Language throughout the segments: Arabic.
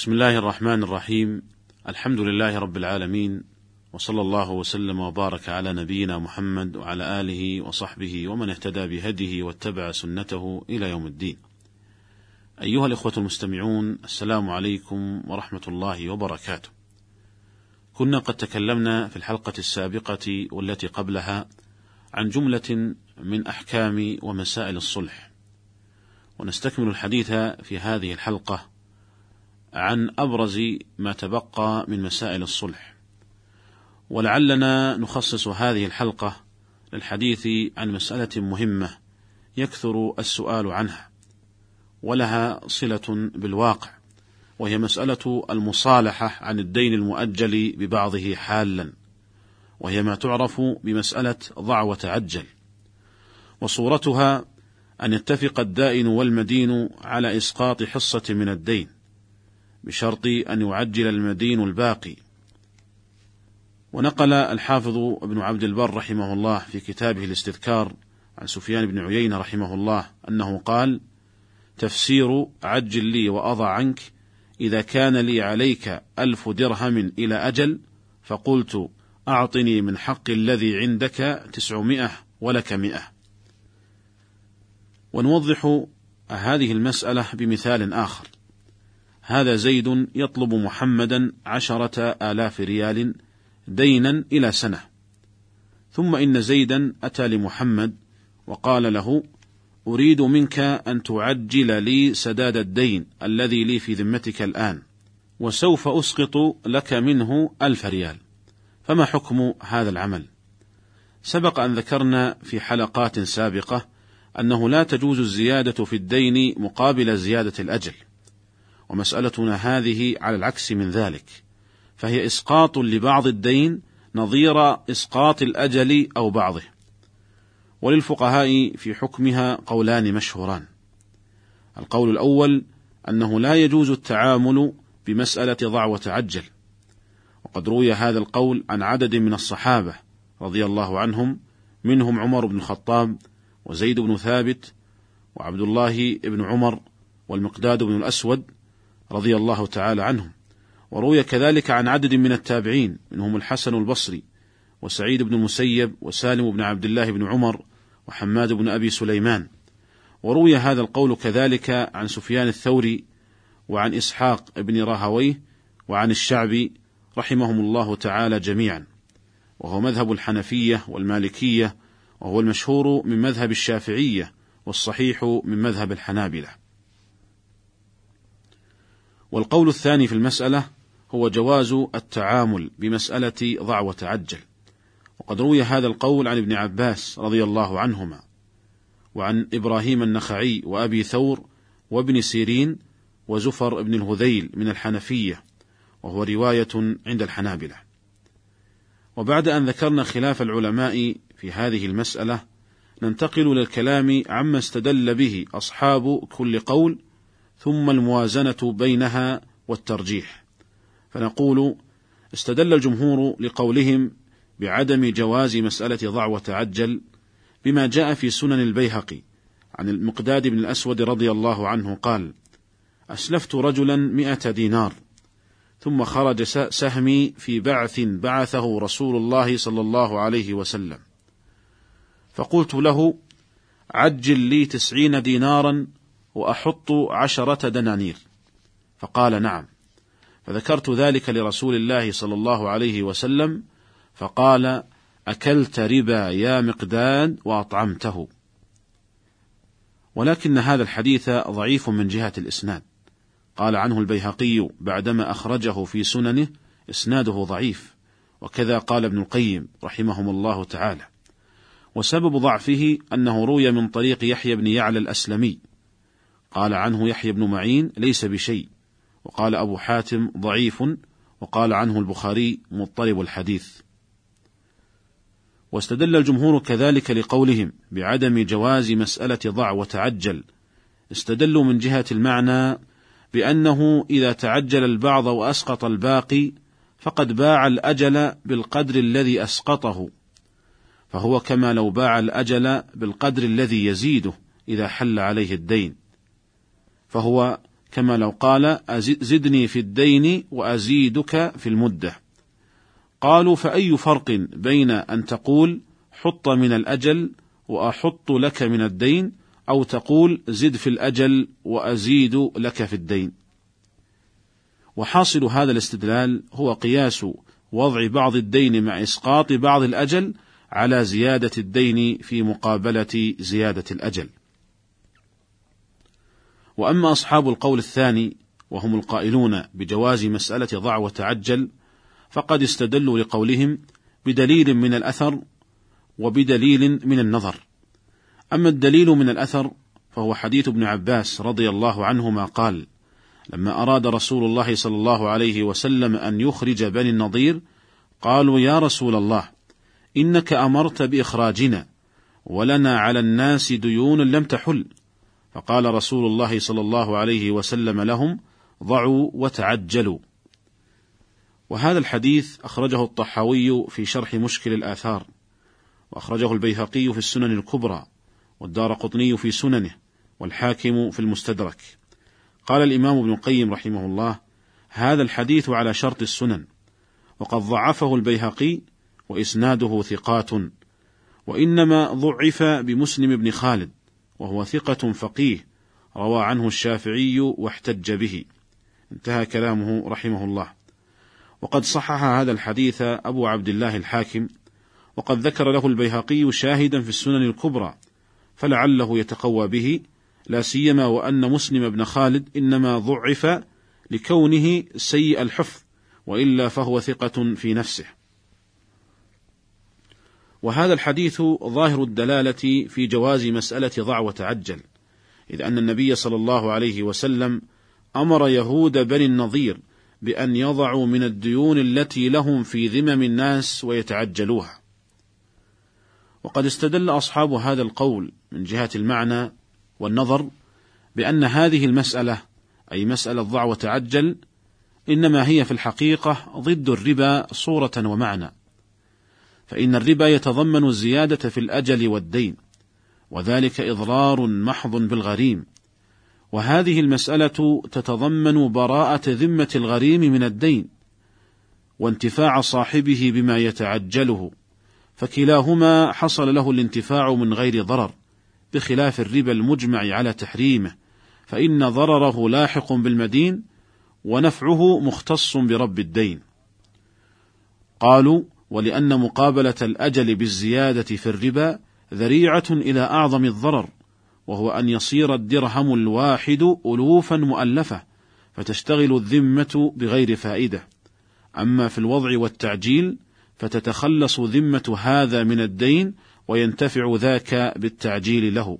بسم الله الرحمن الرحيم الحمد لله رب العالمين وصلى الله وسلم وبارك على نبينا محمد وعلى اله وصحبه ومن اهتدى بهديه واتبع سنته إلى يوم الدين. ايها الاخوه المستمعون السلام عليكم ورحمه الله وبركاته. كنا قد تكلمنا في الحلقة السابقه والتي قبلها عن جمله من احكام ومسائل الصلح. ونستكمل الحديث في هذه الحلقة عن أبرز ما تبقى من مسائل الصلح. ولعلنا نخصص هذه الحلقة للحديث عن مسألة مهمة يكثر السؤال عنها ولها صلة بالواقع وهي مسألة المصالحة عن الدين المؤجل ببعضه حالا وهي ما تعرف بمسألة ضع وتعجل وصورتها أن يتفق الدائن والمدين على إسقاط حصة من الدين بشرط أن يعجل المدين الباقي. ونقل الحافظ ابن عبد البر رحمه الله في كتابه الاستذكار عن سفيان بن عيينة رحمه الله أنه قال: تفسير عجل لي وأضع عنك إذا كان لي عليك ألف درهم إلى أجل فقلت أعطني من حق الذي عندك تسعمائة ولك مئة ونوضح هذه المسألة بمثال آخر. هذا زيد يطلب محمدا عشرة آلاف ريال دينا إلى سنة. ثم إن زيدا أتى لمحمد وقال له أريد منك أن تعجل لي سداد الدين الذي لي في ذمتك الآن وسوف أسقط لك منه ألف ريال. فما حكم هذا العمل؟ سبق أن ذكرنا في حلقات سابقة أنه لا تجوز الزيادة في الدين مقابل زيادة الأجل. ومسألتنا هذه على العكس من ذلك فهي إسقاط لبعض الدين نظير إسقاط الأجل أو بعضه. وللفقهاء في حكمها قولان مشهوران. القول الأول أنه لا يجوز التعامل بمسألة ضع وتعجل. وقد روي هذا القول عن عدد من الصحابة رضي الله عنهم منهم عمر بن الخطاب وزيد بن ثابت وعبد الله بن عمر والمقداد بن الأسود رضي الله تعالى عنهم. وروي كذلك عن عدد من التابعين منهم الحسن البصري وسعيد بن المسيب وسالم بن عبد الله بن عمر وحماد بن أبي سليمان. وروي هذا القول كذلك عن سفيان الثوري وعن إسحاق بن راهويه وعن الشعبي رحمهم الله تعالى جميعا. وهو مذهب الحنفية والمالكية وهو المشهور من مذهب الشافعية والصحيح من مذهب الحنابلة. والقول الثاني في المسألة هو جواز التعامل بمسألة ضع وتعجل، وقد روي هذا القول عن ابن عباس رضي الله عنهما، وعن إبراهيم النخعي وأبي ثور وابن سيرين وزفر بن الهذيل من الحنفية، وهو رواية عند الحنابلة. وبعد أن ذكرنا خلاف العلماء في هذه المسألة، ننتقل للكلام عما استدل به أصحاب كل قول، ثم الموازنة بينها والترجيح. فنقول استدل الجمهور لقولهم بعدم جواز مسألة ضع وتعجل بما جاء في سنن البيهقي عن المقداد بن الأسود رضي الله عنه قال أسلفت رجلا مئة دينار ثم خرج سهمي في بعث بعثه رسول الله صلى الله عليه وسلم فقلت له عجل لي تسعين دينارا وأحط عشرة دنانير. فقال نعم. فذكرت ذلك لرسول الله صلى الله عليه وسلم فقال أكلت ربا يا مقداد وأطعمته. ولكن هذا الحديث ضعيف من جهة الإسناد. قال عنه البيهقي بعدما أخرجه في سننه إسناده ضعيف. وكذا قال ابن القيم رحمهم الله تعالى. وسبب ضعفه أنه روي من طريق يحيى بن يعلى الأسلمي. قال عنه يحيى بن معين ليس بشيء وقال أبو حاتم ضعيف وقال عنه البخاري مضطرب الحديث. واستدل الجمهور كذلك لقولهم بعدم جواز مسألة ضع وتعجل. استدلوا من جهة المعنى بأنه إذا تعجل البعض وأسقط الباقي فقد باع الأجل بالقدر الذي أسقطه فهو كما لو باع الأجل بالقدر الذي يزيده إذا حل عليه الدين. فهو كما لو قال زدني في الدين وأزيدك في المدة قالوا فأي فرق بين أن تقول حط من الأجل وأحط لك من الدين أو تقول زد في الأجل وأزيد لك في الدين وحاصل هذا الاستدلال هو قياس وضع بعض الدين مع إسقاط بعض الأجل على زيادة الدين في مقابلة زيادة الأجل. وأما أصحاب القول الثاني وهم القائلون بجواز مسألة ضع وتعجل فقد استدلوا لقولهم بدليل من الأثر وبدليل من النظر. أما الدليل من الأثر فهو حديث ابن عباس رضي الله عنهما قال: لما أراد رسول الله صلى الله عليه وسلم أن يخرج بني النضير قالوا يا رسول الله إنك أمرت بإخراجنا ولنا على الناس ديون لم تحل فقال رسول الله صلى الله عليه وسلم لهم ضعوا وتعجلوا. وهذا الحديث أخرجه الطحاوي في شرح مشكل الآثار وأخرجه البيهقي في السنن الكبرى والدار قطني في سننه والحاكم في المستدرك. قال الإمام ابن القيم رحمه الله هذا الحديث على شرط السنن وقد ضعفه البيهقي وإسناده ثقات وإنما ضعف بمسلم بن خالد. وهو ثقة فقيه روى عنه الشافعي واحتج به. انتهى كلامه رحمه الله. وقد صحح هذا الحديث أبو عبد الله الحاكم وقد ذكر له البيهقي شاهدا في السنن الكبرى فلعله يتقوى به لا سيما وأن مسلم بن خالد إنما ضعف لكونه سيء الحفظ وإلا فهو ثقة في نفسه. وهذا الحديث ظاهر الدلالة في جواز مسألة ضع وتعجل إذ أن النبي صلى الله عليه وسلم أمر يهود بني النظير بأن يضعوا من الديون التي لهم في ذمم الناس ويتعجلوها. وقد استدل أصحاب هذا القول من جهة المعنى والنظر بأن هذه المسألة أي مسألة ضع وتعجل إنما هي في الحقيقة ضد الربا صورة ومعنى. فإن الربا يتضمن الزيادة في الأجل والدين وذلك إضرار محض بالغريم. وهذه المسألة تتضمن براءة ذمة الغريم من الدين وانتفاع صاحبه بما يتعجله. فكلاهما حصل له الانتفاع من غير ضرر بخلاف الربا المجمع على تحريمه. فإن ضرره لاحق بالمدين ونفعه مختص برب الدين. قالوا: ولأن مقابلة الأجل بالزيادة في الربا ذريعة إلى أعظم الضرر، وهو أن يصير الدرهم الواحد ألوفا مؤلفة، فتشتغل الذمة بغير فائدة. أما في الوضع والتعجيل فتتخلص ذمة هذا من الدين وينتفع ذاك بالتعجيل له.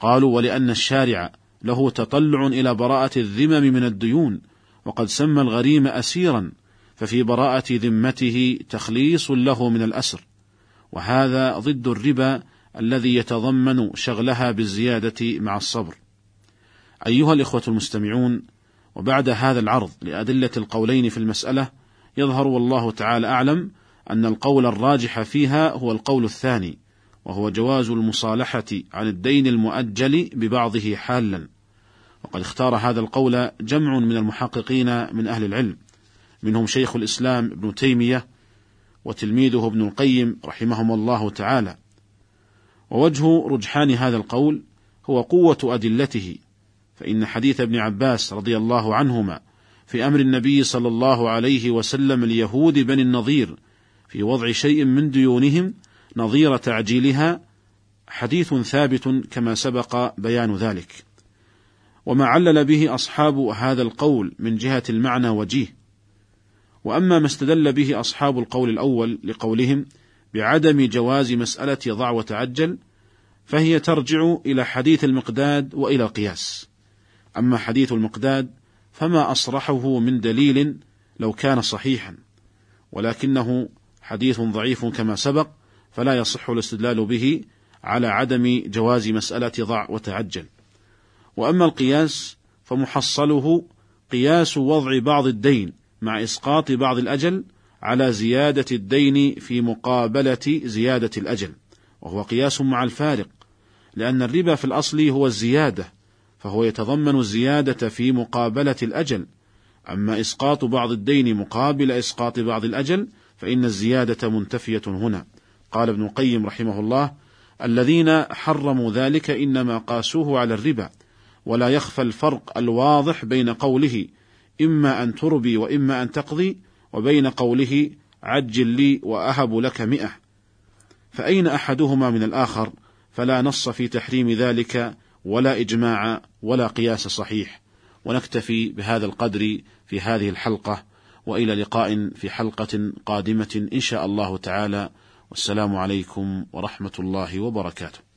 قالوا ولأن الشارع له تطلع إلى براءة الذمم من الديون، وقد سمى الغريم أسيرا، ففي براءة ذمته تخليص له من الأسر، وهذا ضد الربا الذي يتضمن شغلها بالزيادة مع الصبر. أيها الإخوة المستمعون، وبعد هذا العرض لأدلة القولين في المسألة، يظهر والله تعالى أعلم أن القول الراجح فيها هو القول الثاني، وهو جواز المصالحة عن الدين المؤجل ببعضه حالا. وقد اختار هذا القول جمع من المحققين من أهل العلم، منهم شيخ الإسلام ابن تيمية وتلميذه ابن القيم رحمهم الله تعالى. ووجه رجحان هذا القول هو قوة أدلته، فإن حديث ابن عباس رضي الله عنهما في أمر النبي صلى الله عليه وسلم اليهود بني النظير في وضع شيء من ديونهم نظير تعجيلها حديث ثابت كما سبق بيان ذلك. وما علل به أصحاب هذا القول من جهة المعنى وجيه. وأما ما استدل به أصحاب القول الأول لقولهم بعدم جواز مسألة ضع وتعجل فهي ترجع إلى حديث المقداد وإلى القياس. أما حديث المقداد فما أصرحه من دليل لو كان صحيحا، ولكنه حديث ضعيف كما سبق فلا يصح الاستدلال به على عدم جواز مسألة ضع وتعجل. وأما القياس فمحصله قياس وضع بعض الدين مع إسقاط بعض الأجل على زيادة الدين في مقابلة زيادة الأجل، وهو قياس مع الفارق، لأن الربا في الأصل هو الزيادة، فهو يتضمن الزيادة في مقابلة الأجل. أما إسقاط بعض الدين مقابل إسقاط بعض الأجل فإن الزيادة منتفية هنا. قال ابن القيم رحمه الله الذين حرموا ذلك إنما قاسوه على الربا ولا يخفى الفرق الواضح بين قوله إما أن تربي وإما أن تقضي وبين قوله عجل لي وأهب لك مئة. فأين أحدهما من الآخر؟ فلا نص في تحريم ذلك ولا إجماع ولا قياس صحيح. ونكتفي بهذا القدر في هذه الحلقة وإلى لقاء في حلقة قادمة إن شاء الله تعالى. والسلام عليكم ورحمة الله وبركاته.